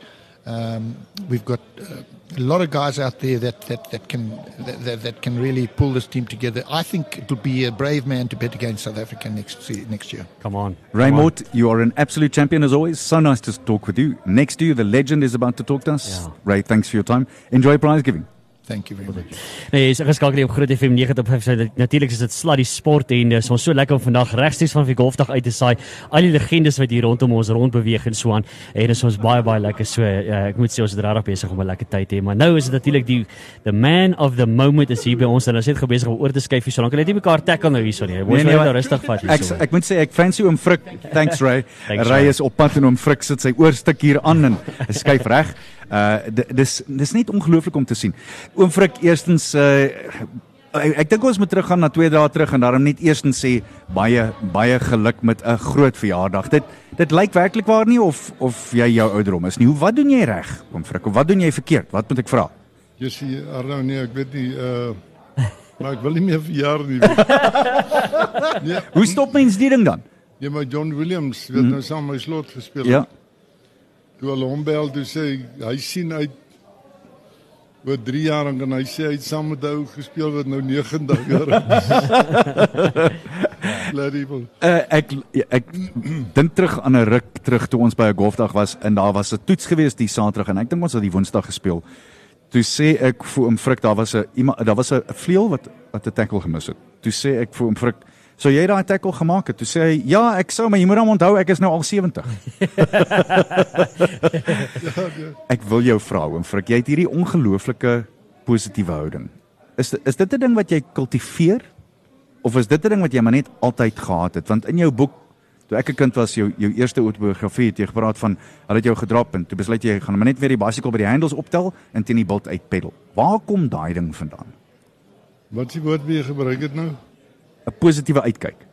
Um, we've got uh, a lot of guys out there that, that, that can that, that, that can really pull this team together. I think it'll be a brave man to bet against South Africa next next year. Come on. Raymond, you are an absolute champion as always. So nice to talk with you. Next to you, the legend is about to talk to us. Yeah. Ray, thanks for your time. Enjoy prize giving. Thank you very much. Nee, is geskakel hier op Groot FM 90.5. So, Natuurlik is dit sluddy sport en dis ons so lekker om vandag regstreeks van die golfdag uit te saai. Al die legendes wat hier rondom ons rond beweeg en so aan. En is ons baie baie lekker so. Ja, ek moet sê ons is regtig besig om 'n lekker tyd te hê. Maar nou is dit natuurlik die the man of the moment is hier by ons en ons het gebesig om oor te skuif hier so lank. Hulle het nie mekaar tackle nou hierso nie. Ons Nee, moet nee, net nou rustig vat Ek hierso. ek moet sê ek fancy oom Frik. Thanks Ray. Thanks, Ray is op pad en oom Frik sit sy oorstuk hier aan en skuif reg. Uh dis dis net ongelooflik om te sien. Oom Frik, eerstens uh ek, ek dink ons moet teruggaan na 2 dae terug en daarom net eerstens sê baie baie geluk met 'n groot verjaardag. Dit dit lyk werklik waar nie of of jy jou ouderdom is nie. Hoe wat doen jy reg, oom Frik? Of wat doen jy verkeerd? Wat moet ek vra? Jessie, Arno, nee, ek weet nie uh maar ek wil nie meer verjaar nie. nee, Hoe stop mens die ding dan? jy maar John Williams het nou saam my slot gespeel. Ja. Toe hulle hom bel, toe sê hy, sien uit oor 3 jaar en dan hy sê hy het saam met ou gespeel wat nou 90 jaar is. Bloody hell. Uh, ek ek dink terug aan 'n ruk terug toe ons by 'n golfdag was en daar was 'n toets gewees die Saterdag en ek dink ons het die Woensdag gespeel. Toe sê ek vir oom Frik daar was 'n daar was 'n vleuel wat wat 'n tackle gemis het. Toe sê ek vir oom Frik So jy daai tackle gemaak het. Toe sê hy, "Ja, ek sou, maar jy moet hom onthou, ek is nou al 70." ek wil jou vra, oom Frik, jy het hierdie ongelooflike positiewe houding. Is is dit 'n ding wat jy kultiveer of is dit 'n ding wat jy maar net altyd gehad het? Want in jou boek toe ek 'n kind was, jou jou eerste autobiografie het jy gepraat van hulle het jou gedrop en toe besluit jy gaan maar net weer die bicycle by die handles optel en teen die bult uitpedal. Waar kom daai ding vandaan? Wat die woord wat jy gebruik het nou? 'n Positiewe uitkyk.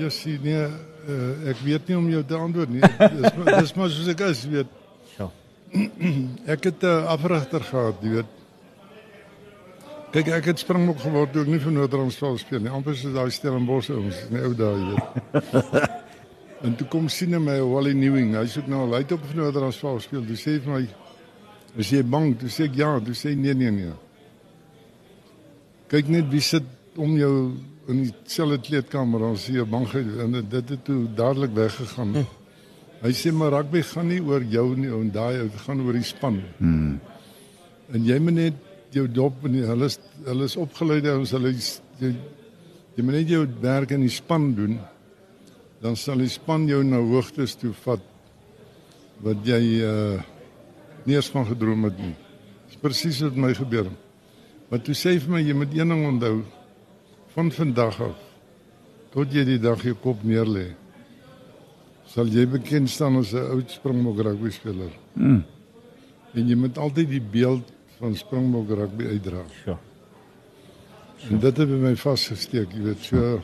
Jessie, nee, uh, ek weet nie om jou te antwoord nie. Dis maar dis maar soos ek is, weet. Ja. Ek het 'n uh, afrigter gehad, jy weet. Kyk, ek het springbok geword toe ek nie vir Noord-Transvaal speel nie. Amper soos daai Stellenbosch ouens in die ou dae, jy weet. en toe kom sien hy my Wally Newing. Hy soek nou al uit op vir Noord-Transvaal speel. Toe sê hy vir my, "Is jy bang?" Toe sê ek, "Ja." Toe sê hy, "Nee, nee, nee." Kyk net wie sit om jou in dieselfde kleedkamer dan sien jy bang en dit het toe dadelik weggegaan. Hy sê maar rugby gaan nie oor jou nie, en daai ou gaan oor die span. Hmm. En jy moet net jou dop en hulle is hulle is opgeleide ons hulle is- jy, jy moet net jou werk in die span doen. Dan sal die span jou na hoogtes toe vat wat jy uh nie eens van gedroom het nie. Dis presies wat my gebeur het. Maar toe sê hy vir my jy moet een ding onthou van vandag af tot jy die dag jou kop neerlê sal jy bekend staan as 'n oud Springbok rugby speler. Mm. En jy moet altyd die beeld van Springbok rugby uitdra. Ja. En dit het by my vasgesteek, jy weet, so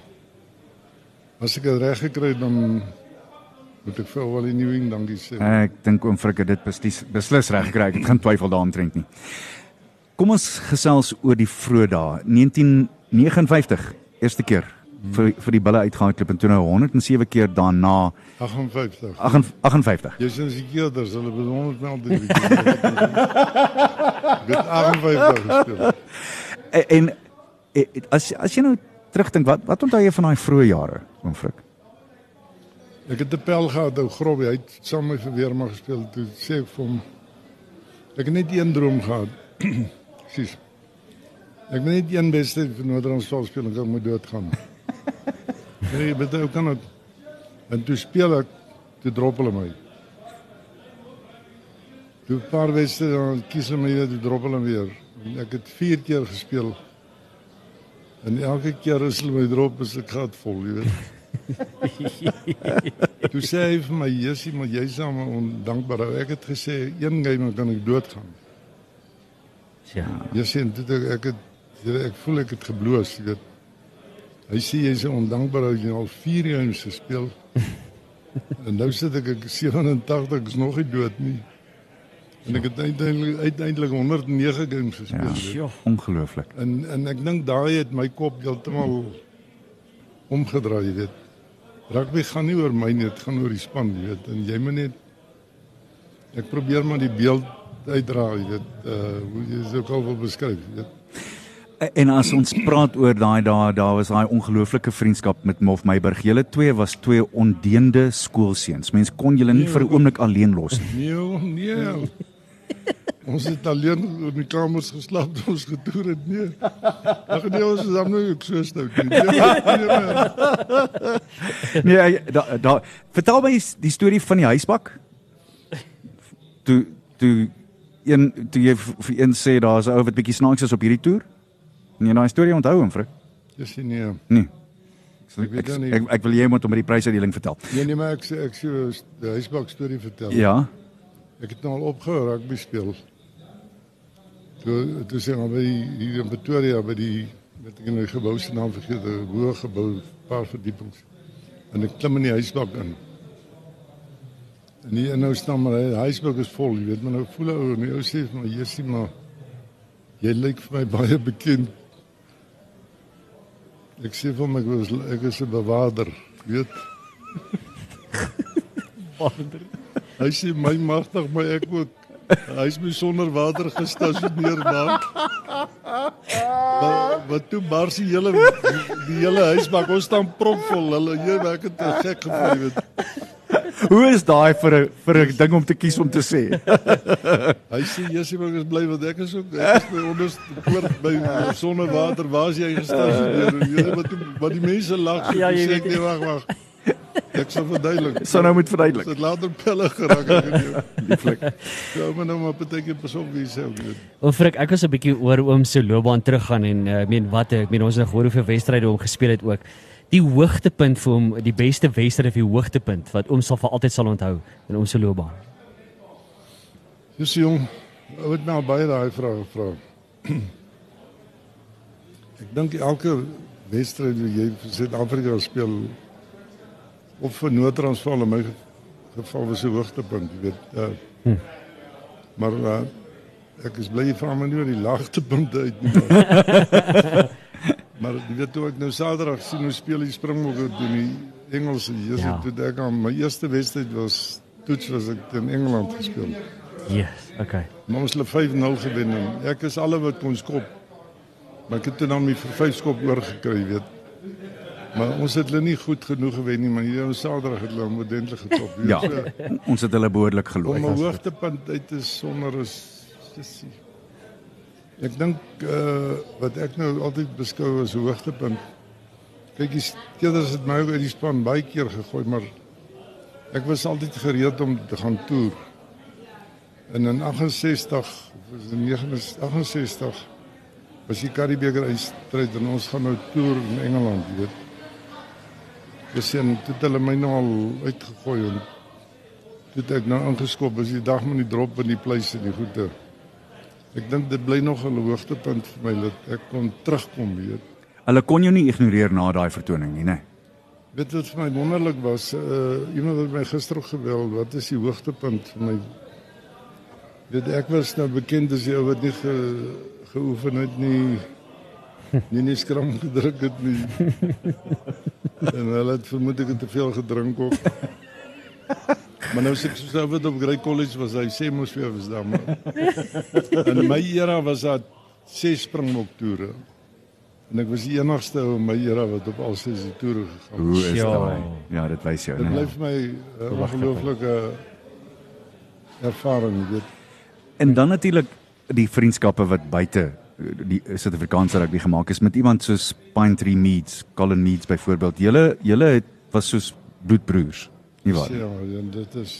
as ek dit reg gekry het dan moet ek vir wel die nuwing dankie sê. Ek dink oom Frik het dit beslis, beslis reg gekry. Ek het geen twyfel daaromtrent nie. Kom ons gesels oor die vroeë dae. 1959, eerste keer vir vir die bulle uitgehardloop en toe nou 107 keer daarna 58. 58. Jy sien as die keerders, hulle bedoel met altyd die Dit 58 gespeel. En, en en as as jy nou terugdink, wat wat onthou jy van daai vroeë jare, oom Frik? Ek het 'n pel gehad, ou Grobbie, hy het saam met my vir Weermag gespeel. Toe sê ek vir hom ek het net een droom gehad. Presies. Ek wil net een wedstryd vir Noord-Transvaal speel en ek moet doodgaan. Nee, maar dit kan ook. En toe speel ek, toe drop hulle my. Toe 'n paar wedstryde dan kies hulle my weer, toe drop hulle weer. En ek het 4 keer gespeel. En elke keer as hulle my drop, is ek gat vol, jy weet. Toe sê hy vir my, "Jessie, maar jy's aan ondankbaar. Ek het gesê een game kan ek doodgaan." Ja. Jessie, en toe het ek ek het ek voel ek het gebloos, jy weet. Hy sê jy's ondankbaar dat jy al 4 games gespeel. en nou sit ek ek is 87, ek is nog nie dood nie. En ek het uiteindelik uiteindelik 109 games gespeel. Ja. Ja. Ongelooflik. En en ek dink daai het my kop heeltemal omgedraai, jy weet. Rugby gaan nie oor my nie, dit gaan oor die span, jy weet. En jy moet net ek probeer maar die beeld uitdra, jy weet, uh hoe jy dit ook al wil beskryf, jy weet. En as ons praat oor daai dae, daar was daai ongelooflike vriendskap met Mof Meyburg. Julle twee was twee ondeende skoolseuns. Mens kon julle nie vir 'n oomblik alleen los nie. Nee, nee. ons het alleen in die kamers geslaap toe ons getoer het, nee. Ag nee, ons is dan nou ook so stout nie. Nee, nee, nee. Nee, daar da, vertel my die storie van die huisbak. Toe toe een toe jy vir een sê daar's 'n ou wat bietjie snaaks is op hierdie toer. Jy daai storie onthou hom, Frik? Dis nie nee. Nee. Ek Ek, ek ek wil jy moet om die prysuitdeling vertel. Nee, nee, maar ek ek sê die huisbak storie vertel. Ja. Ek het nou al opgehou rugby speel. Toe toe sê maar by die, hier in Pretoria by die weet ek die gebou se naam vergeet, 'n hoë gebou, paar verdiepings. En ek klim in die huisbak in. En hier nou staan maar die huisbak is vol, jy weet, maar nou voel ou en die ou sê my, "Jessie, maar jy lyk vir my baie bekend." Ek sê vir hom ek was ek is 'n bewaarder, weet. Hy sê my magtig my ek ook. Hy is my sonder water gestasioneer daar. Maar wat toe bars die hele die hele huisbak ons staan propvol. Hulle jy ek het gek gevoel, jy weet. Hoe is daai vir 'n vir 'n ding om te kies om te sê? Hy sê Jessie is bly want ek is ook ek is by onderste poort by sonder water. Waar is jy gestasioneer? Jy weet wat toe wat die mense lag. Ja, jy sê ek weet- nee wag wag. Ek sal verduidelik. Sou nou moet verduidelik. Dit later pelle geraak ek weet nie. Lieflik. Ja, maar nou maar partykeer pas op wie sê ook weet. Oom Frik, ek was 'n bietjie oor oom se loopbaan teruggaan en uh, ek meen wat ek meen ons het gehoor hoeveel wedstryde hom gespeel het ook. Die hoogtepunt vir hom, die beste wedstryd of die hoogtepunt wat oom sal vir altyd sal onthou in se loopbaan. Dis jong. Ou het nou baie daai vrae gevra. Ek dink elke wedstryd wat jy vir Suid-Afrika speel of vir Noord-Transvaal in my ge- geval was 'n hoogtepunt, jy weet. Uh, Hm. Maar uh, ek is bly jy vra my nie oor die laagtepunte uit nie. Maar, jy weet toe ek nou Saterdag sien hoe speel die Springbokke teen die Engelse. Jesus, Ja. toe ek aan my eerste wedstryd was toets was ek in Engeland gespeel. Yes, okay. Maar ons het 5-0 gewen en ek is alle wat kon skop. Maar ek het toe dan my vir 5 skop oorgekry, weet. Maar ons het hulle nie goed genoeg gewen nie, maar hierdie Saterdag het hulle omtrentlik getop. Jy Ja, so, ons het hulle behoorlik Om 'n hoogtepunt uit te sonder is dis Ek dink uh wat ek nou altyd beskou as 'n hoogtepunt. Kyk, die Steelers het my uit die span baie keer gegooi, maar ek was altyd gereed om te gaan toer. En in 68 of was dit 69 was die Karibeker eindstryd en ons gaan nou toer in Engeland, jy weet. Dis en toe het hulle my nou al uitgegooi en toe het ek nou ingeskop as die dag met die drop in die pleise die goede. Ek dink dit bly nog 'n hoogtepunt vir my dat ek kon terugkom weet. Hulle kon jou nie ignoreer na daai vertoning nie, né? Weet wat vir my wonderlik was, uh iemand het my gister gebel, wat is die hoogtepunt vir my? Weet ek was nou bekend as die ou wat nie ge, geoefen het nie nie nie skram gedruk het nie. en hulle het vermoed ek het te veel gedrink ook. Maar nou sê ek soos ou wat op Grey College was, hy sê mos vir jou was daar maar. In my era was daar ses springbok toere. En ek was die enigste ou in my era wat op al ses die toere gegaan het. Hoe is Ja. daai? Ja, dit wys jou, Dit né? bly vir my 'n ongelooflike ervaring, jy weet. En dan natuurlik die vriendskappe wat buite die Suid-Afrikaanse rugby gemaak is met iemand soos Pine Tree Meads, Colin Meads byvoorbeeld. Julle julle het was soos bloedbroers, nie waar? Ja, en dit is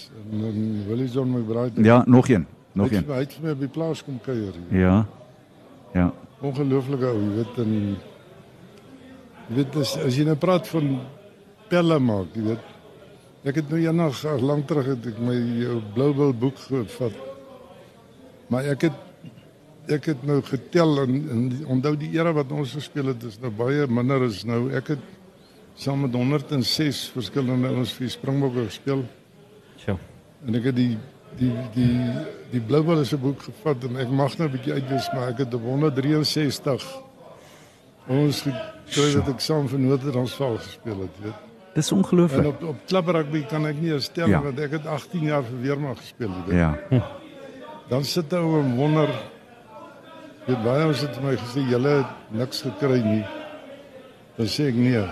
Willie John braai. Ja, nog een, nog een. Hy het vir my die plaas kom kuier. Ja. Ja. Ongelooflike ou, jy weet en jy weet as, as jy nou praat van pelle maak, jy weet. Ek het nou eendag ag, lank terug het ek my jou Bloubil boek gevat. Maar ek het ek het nou getel en, en onthou die era wat ons gespeel het is nou baie minder is nou ek het saam met 106 verskillende ouens vir Springbokke gespeel. Sjoe. En ek het die die die die Blouwel is 'n boek gevat en ek mag nou 'n bietjie uitwis maar ek het op 163 ons gekry dat ek saam vir Noord-Transvaal gespeel het, weet. Dis En ongelooflik. op op klubberugby kan ek nie herstel Ja. ja. want ek het 18 jaar vir Weermag gespeel, weet. Ja. Dan sit ou en wonder weet baie ons het vir my gesê julle het niks gekry nie. Dan sê ek nee.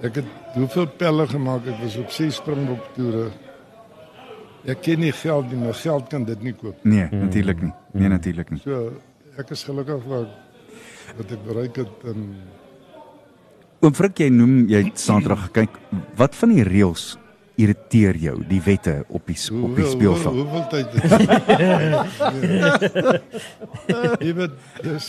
Ek het hoeveel pelle gemaak, ek was op 6 springbok toere. Ek ken nie geld nie, maar geld kan dit nie koop. Nee, natuurlik nie. Nee, natuurlik nie. So ek is gelukkig wat wat ek bereik het en Oom Frik, jy noem jy het Saterdag gekyk. Wat van die reëls irriteer jou, die wette op die s- op die hoeveel- speelveld? Hoeveel tyd het Jy weet dis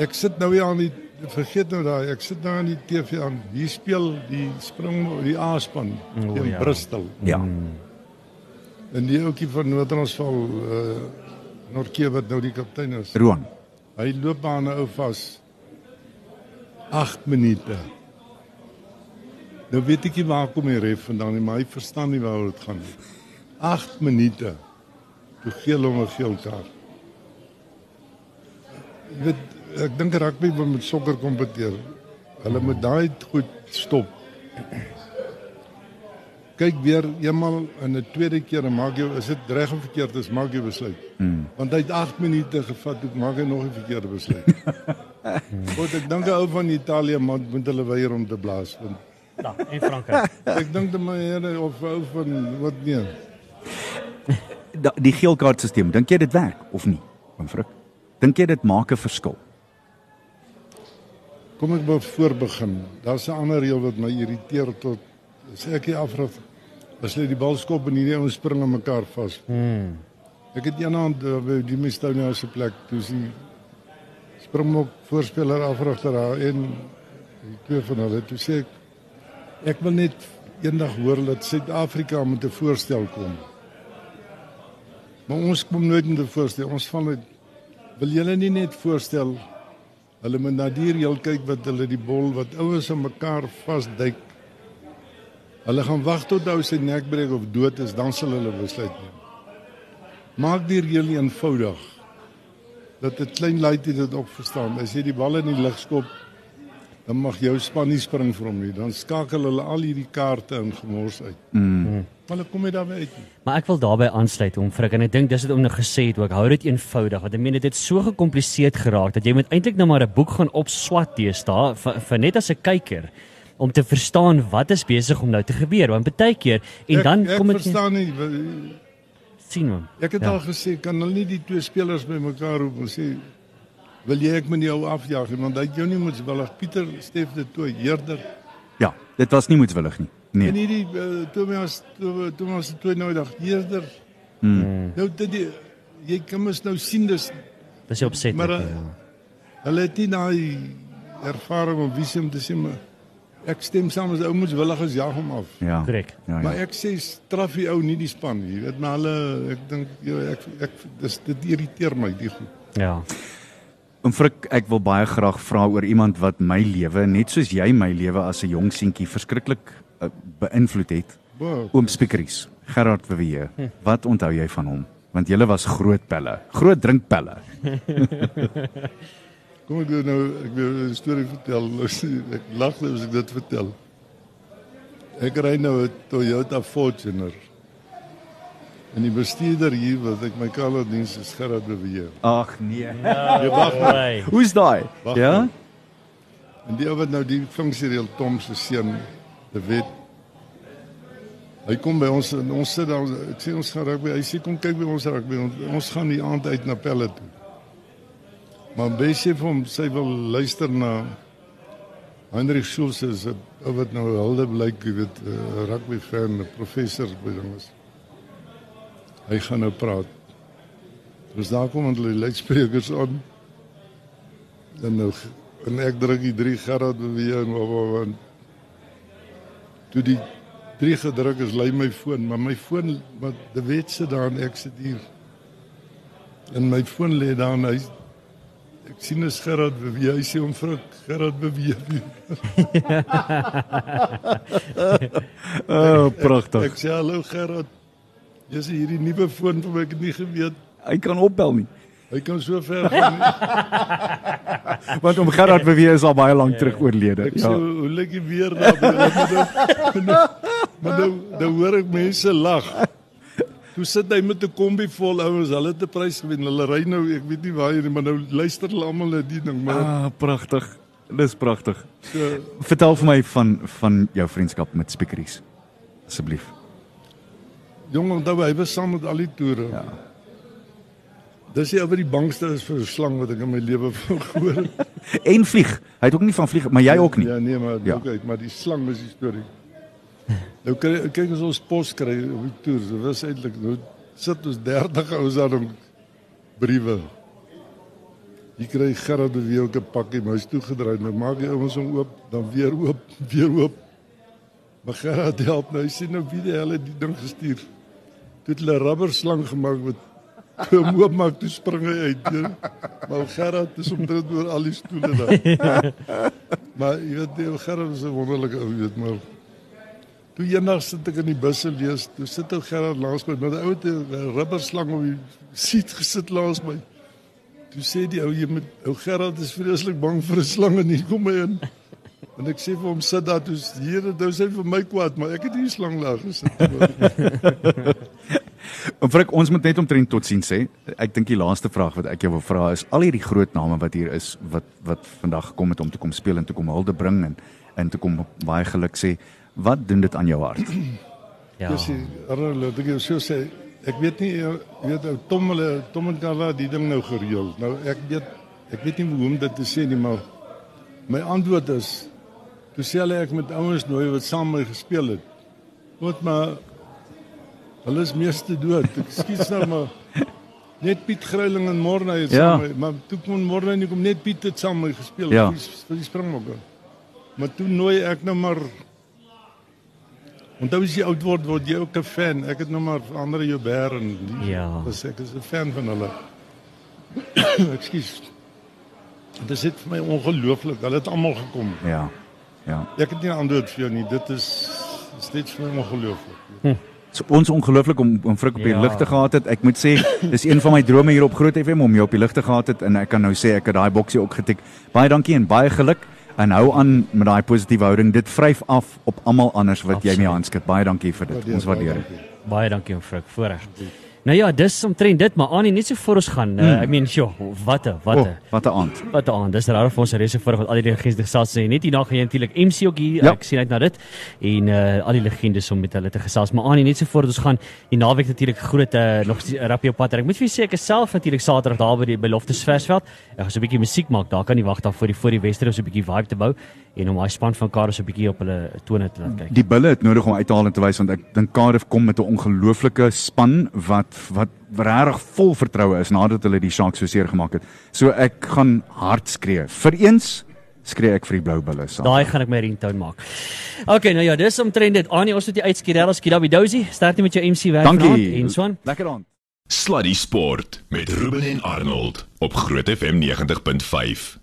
Ek sit nou hier aan die vergeet nou daai, ek sit nou aan die TV aan. Hier speel die spring die A-span O, in ja. Bristol. Ja. En die ouetjie van Noord-Transvaal uh Norke wat nou die kaptein is. Roan. Hy loop aan 'n ou vas 8 minute. Nou weet ek nie waar kom die ref vandaan nie, maar hy verstaan nie waaroor dit gaan nie. 8 minute. Toe geel hom 'n geel kaart. Jy weet ek dink rugby moet met sokker kompeteer. Hulle moet daai goed stop. Kyk weer eenmal en 'n tweede keer en maak jy is dit reg of verkeerd is maak jy besluit. Mm. Want hy het 8 minute gevat, toe maak hy nog 'n verkeerde besluit. Want ek dink 'n ou van Italië moet moet hulle weier om te blaas want Ja, en Frankryk. ek dink dat my here of ou van wat nee. Da, die geelkaartstelsel, dink jy dit werk of nie? Oom Frik. Dink jy dit maak 'n verskil? Kom ek by voor begin. Daar's 'n ander reël wat my irriteer tot as ek die afrig as hulle die bal skop en hierdie ouens spring aan mekaar vas. Mm. Ek het eendag uh, by die Mistonia se plek toe sien springbok voorspeler afrigter daar en die twee van hulle toe sê ek ek wil net eendag hoor dat Suid-Afrika met 'n voorstel kom. Maar ons kom nooit met 'n voorstel. Ons van wil julle nie net voorstel hulle moet na die reël kyk wat hulle die bol wat ouens aan mekaar vasduik. Hulle gaan wag tot ou sy nek breek of dood is, dan sal hulle besluit neem. Maak die reël eenvoudig. Dat 'n klein laaitjie dit ook verstaan. As jy die bal in die lug skop dan mag jou span nie spring vir hom nie. Dan skakel hulle al hierdie kaarte in gemors uit. Mm. Maar hulle kom nie daarby uit nie. Maar ek wil daarbey aansluit om frik en ek dink dis wat om nou gesê het ook. Hou dit eenvoudig want ek meen dit het so gekompliseerd geraak dat jy moet eintlik nou maar 'n boek gaan opswat deesdae vir, vir net as 'n kyker om te verstaan wat is besig om nou te gebeur want baie keer en ek, dan ek kom dit verstaan nie sien hom. Ek het ja. al gesê kan hulle nie die twee spelers bymekaar roep en sê wil jy ek moet jou afjaag nie, want hy het jou nie moetswillig Pieter Stef dit toe heerder Ja, dit was nie moetswillig nie. en Nee. hierdie uh, Thomas Thomas toe nou dag heerder Mm. nou dit die, jy kan mos nou sien dis Dis jy opset. Maar, Maar, eh, ja. hulle het nie daai ervaring om visie om te sê maar ek stem saam as ou moetswillig as jag hom af Ja. Korrek. Ja, Maar ja. ek sê straf die ou nie die span nie. Jy weet maar hulle ek dink ja, ek ek dis dit irriteer my die goed. Ja. En Frik, ek wil baie graag vra oor iemand wat my lewe, net soos jy my lewe as 'n jong seentjie verskriklik uh, beïnvloed het. Wow. Oom Spiekeries, Gerard Verweer. Wat onthou jy van hom? Want julle was groot pelle, groot drinkpelle. Kom ek nou ek wil 'n storie vertel. Ek lag nou as ek dit vertel. Ek ry nou 'n Toyota Fortuner. En die bestuurder hier wat ek my kaler diens is Gerard de Beheer. Ag nee. Jy wag maar. Right. Hoe's daai? Ja? nou. En die ou wat nou die funksioneel Tom se seun, De Wet. Hy kom by ons en ons sit daar ek sê ons gaan rugby. Hy sê kom kyk by ons rugby. Ons, ons gaan die aand uit na Pelle toe. Maar Bessie vir hom sy wil luister na Hendrik Schulze is 'n ou wat nou hulde blyk, jy weet, 'n rugby fan, 'n professor by dinges. Hy gaan nou praat. Dus daar kom hulle luidsprekers aan. En nou en ek druk die drie Gerard beweeg en wa- wa- wa- toe die drie gedruk is lei my foon, maar my foon wat die wet sit daar en ek sit hier. En my foon lê daar en hy ek sien is Gerard beweeg, hy sê hom vir Gerard beweeg. O, oh, pragtig. Ek sê hallo Gerard. Dis hierdie nuwe foon vir my ek het nie geweet Hy kan opbel nie. hy kan so ver gaan. Want om Gerard Verweer is al baie lank terug oorlede. Ek sê Ja. hoe lyk die weer daar? Maar nou, maar nou, nou hoor ek mense lag. Toe sit hy met 'n kombi vol ouens, hulle het 'n prys gewen. Hulle ry nou, ek weet nie waar nie, maar nou luister hulle almal na die ding, maar Ah, pragtig. Dis pragtig. so, Vertel vir my van van jou vriendskap met Spiekeries. Asseblief. Jong onthou hy was saam met al die toere. Ja. Dis die ou wat die bangste is vir 'n slang wat ek in my lewe gehoor het. En vlieg. Hy het ook nie van vlieg, maar jy ook nie. Ja, nee, maar Ja. ja. okay, maar die slang is die storie. Nou kry kyk ons ons pos kry op die toer. Dit was eintlik nou sit ons 30 ouens daar om briewe. Jy kry Gerard de Week 'n pakkie, maar hy's toegedraai. Nou maak jy ouens hom oop, dan weer oop, weer oop. Maar Gerard help nou. Hy sê nou wie die hel het die ding gestuur. Toe het hulle rubberslang gemaak met toe hom oopmaak, toe spring hy uit. Ja. Maar Gerard is omtrent oor al die stoele daar. Maar jy weet die Gerard is 'n wonderlike ou, weet maar. Toe eendag sit ek in die busse lees, toe sit ou Gerard langs my met 'n ou rubberslang op die seat gesit langs my. Toe sê die ou jy moet ou Gerard is vreeslik bang vir 'n slang en hier kom hy in. En ek sê vir hom sit daar toe hier nou sê hy vir my kwaad, maar ek het hier slang daar gesit. En Frik, ons moet net omtrent totsiens sê. Ek dink die laaste vraag wat ek jou wil vra is al hierdie groot name wat hier is wat wat vandag gekom het om te kom speel en te kom hulde bring en en te kom baie geluk sê. Wat doen dit aan jou hart? Ja. Dis Arnold, ek wil so sê, ek weet nie jy weet ou Tom hulle Tom en Carla die ding nou gereël. Nou ek weet ek weet nie hoe om dit te sê nie, maar my antwoord is toe sê hulle ek met ouens nooi wat saam met my gespeel het. Wat maar hulle is meeste dood. Ek skiet nou maar net Piet Greiling en Morne het Ja. saam maar toe kom Morne nie kom net Piet het saam met my gespeel Ja. vir die- Springbokke. Maar toe nooi ek nou maar Onthou as jy oud word word jy ook 'n fan. Ek het nou maar ander Joubert en die Ja. dis ek is 'n fan van hulle. Ekskuus. Dit is dit vir my ongelooflik. Hulle het almal gekom. Ja. Ja. Ek het nie 'n antwoord vir jou nie. Dit is is dit vir my ongelooflik. So ons ongelooflik om om Frik op die Ja. lig te gehad het. Ek moet sê, dis een van my drome hier op Groot FM om jou op die lig te gehad het en ek kan nou sê ek het daai boksie ook getik. Baie dankie en baie geluk. en hou aan met daai positiewe houding. Dit vryf af op almal anders wat jy mee Absoluut. handskud. Baie dankie vir dit. Waardeer, Ons waardeer dit. dankie. Baie dankie om vrek voorreg. Nou ja, dis omtrent dit, maar Annie net so voor ons gaan. Uh, ek meen, sjoe, wat 'n wat 'n Oh, wat 'n aand. Wat aan, dis regtig vir ons 'n reise voor wat al die legendes gesels sê. Net hierna gaan jy natuurlik MC ook hier. Ja. Ek sien uit na dit en uh al die legendes om met hulle te gesels. Maar aan net so voor ons gaan die naweek natuurlik groot uh, nog die rappie op pad. Ek moet vir julle sê ek is self natuurlik Saterdag daar by die Beloftes Versveld. Ek gaan so 'n bietjie musiek maak. Daar kan nie wag daar voor die voor die Wester so 'n bietjie vibe te bou en om daai span van Karoo so 'n bietjie op hulle tone te laat kyk. Die bulle het nodig om uit te haal en te wys want ek dink Cardiff kom met 'n ongelooflike span wat wat regtig vol vertroue is nadat hulle die Sharks so seer gemaak het. So ek gaan hard skree. Vir eens skree ek vir die blou bulle saam. Daai gaan ek my ringtone maak. Okay, nou ja, dis omtrent dit. Annie, ons moet die uitskierel skidabi dozy. Sterkte met jou MC werk Dankie. en so aan. Lekker aand. Sluddy Sport met Ruben en Arnold op Groot FM 90.5.